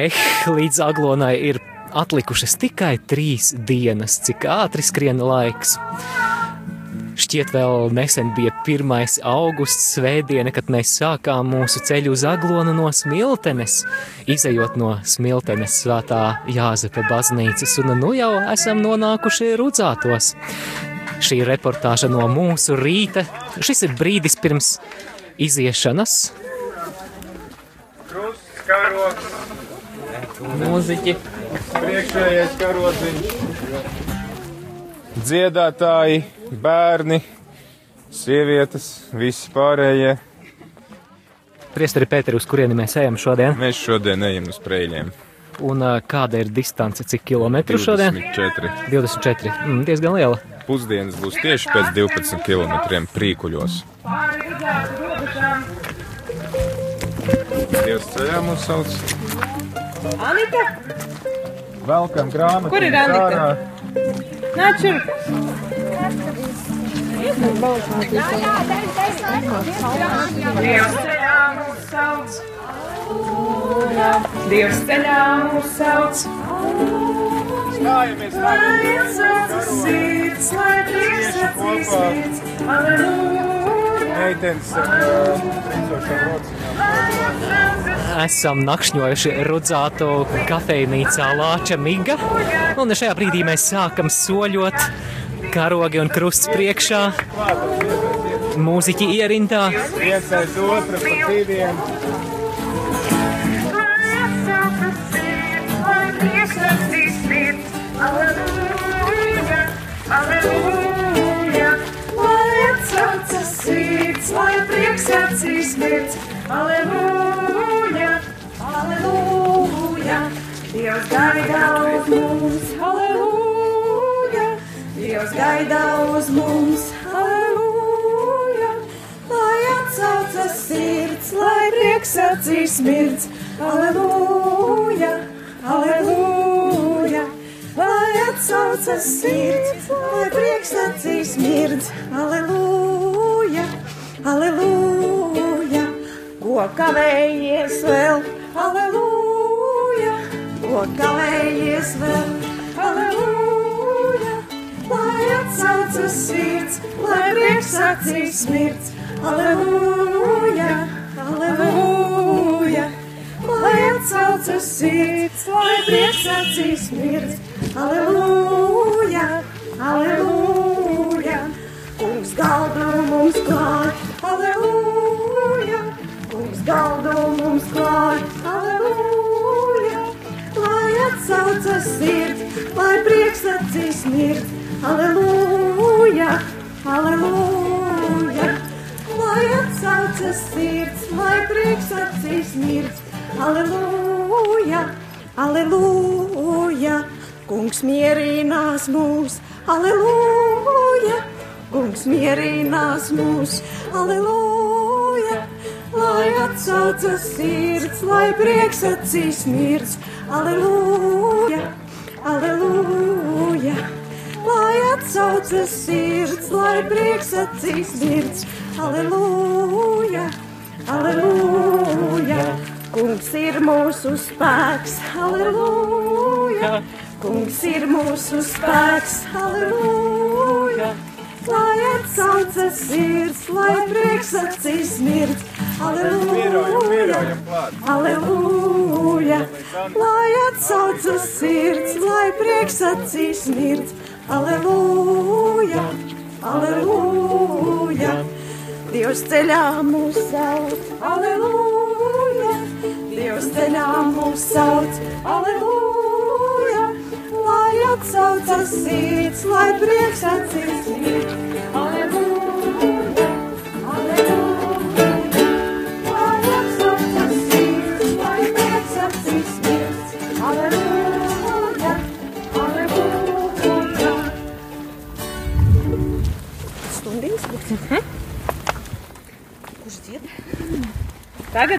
Eh, līdz aglonai ir atlikušas tikai trīs dienas, cik ātri skrien laiks. Šķiet, vēl nesen bija 1. augusts svētdiena, kad mēs sākām mūsu ceļu uz Aglonu no Smiltenes, izējot no Smiltenes svētā Jāzepa baznīcas, un nu jau esam nonākuši rudzātos. Šī reportāža no mūsu rīta, šis ir brīdis pirms iziešanas. Krusts, karoks, Mūziķi priekšējais karodziņš, dziedātāji, bērni, sievietes, visi pārējie. Priesteri Pēteri, uz kurieni mēs ejam šodien, Mēs šodien ejam uz preļiem. un kāda ir distance, cik kilometru šodien? 24. 24. Mm, diezgan liela. Pusdienas būs tieši pēc 12 km prīkuļos. Dievs ceļā mūs sauc. Anita, Velkam grāmatu. Kur ir Anita? nāc šurp! Dievs ceļā mūs sauc! Dievs ceļā mūs sauc! Stājamies, atsaucas sirds, lai acīs sirds, Aleluja! Meitenes rociņām. Esam nakšņojuši rudzāto kafejnīcā Lāča Miga, un šajā brīdī mēs sākam soļot karogi un krusts priekšā. Mūziķi ierindā, Viens aiz otru pa. Lai atsaucas sirds, lai acīs sirds, Aleluja! Aleluja! Lai atsaucas sirds, lai prieks acīs sirds, Aleluja! Aleluja! Dievs gaida uz mums, Aleluja! Dievs gaida uz mums, Aleluja! Lai atsaucas sirds, lai prieks acīs smirds, Aleluja! Aleluja! Lai atsaucas sirds, lai prieks acīs smirds, Aleluja! Aleluja! Ko kavējies vēl? Aleluja! Ko kavējies vēl? Aleluja! Lai atsaucas sirds, lai prieks acīs smirds, Aleluja! Aleluja! Lai atsaucas sirds, lai prieks acīs smirds, Aleluja! Aleluja! Kungs galdu mums klāj, aleluja! Galdu mums klāj, aleluja! Lai atsaucas sirds, lai prieks acīs smirds, aleluja! Aleluja! Lai atsaucas sirds, lai prieks acīs smirds, aleluja! Aleluja! Kungs mierinās mūs, aleluja! Kungs mierinās mūs, aleluja! Lai atsaucas sirds, lai prieks acīs smirds, aleluja! Aleluja! Lai atsaucas sirds, lai prieks acīs smirds, aleluja! Aleluja! Kungs ir mūsu spēks, aleluja! Kungs ir mūsu spēks, aleluja! Lai atsaucas sirds, lai prieks acīs Mierojam, aleluja! Aleluja! Lai atsaucas sirds, lai prieks acīs smirds, aleluja! Aleluja! Dievs ceļā mūs sauc, aleluja! Dievs ceļā mūs sauc, aleluja! Lai atsaucas sirds, lai prieks acīs smirds, Угу. Жди. Так,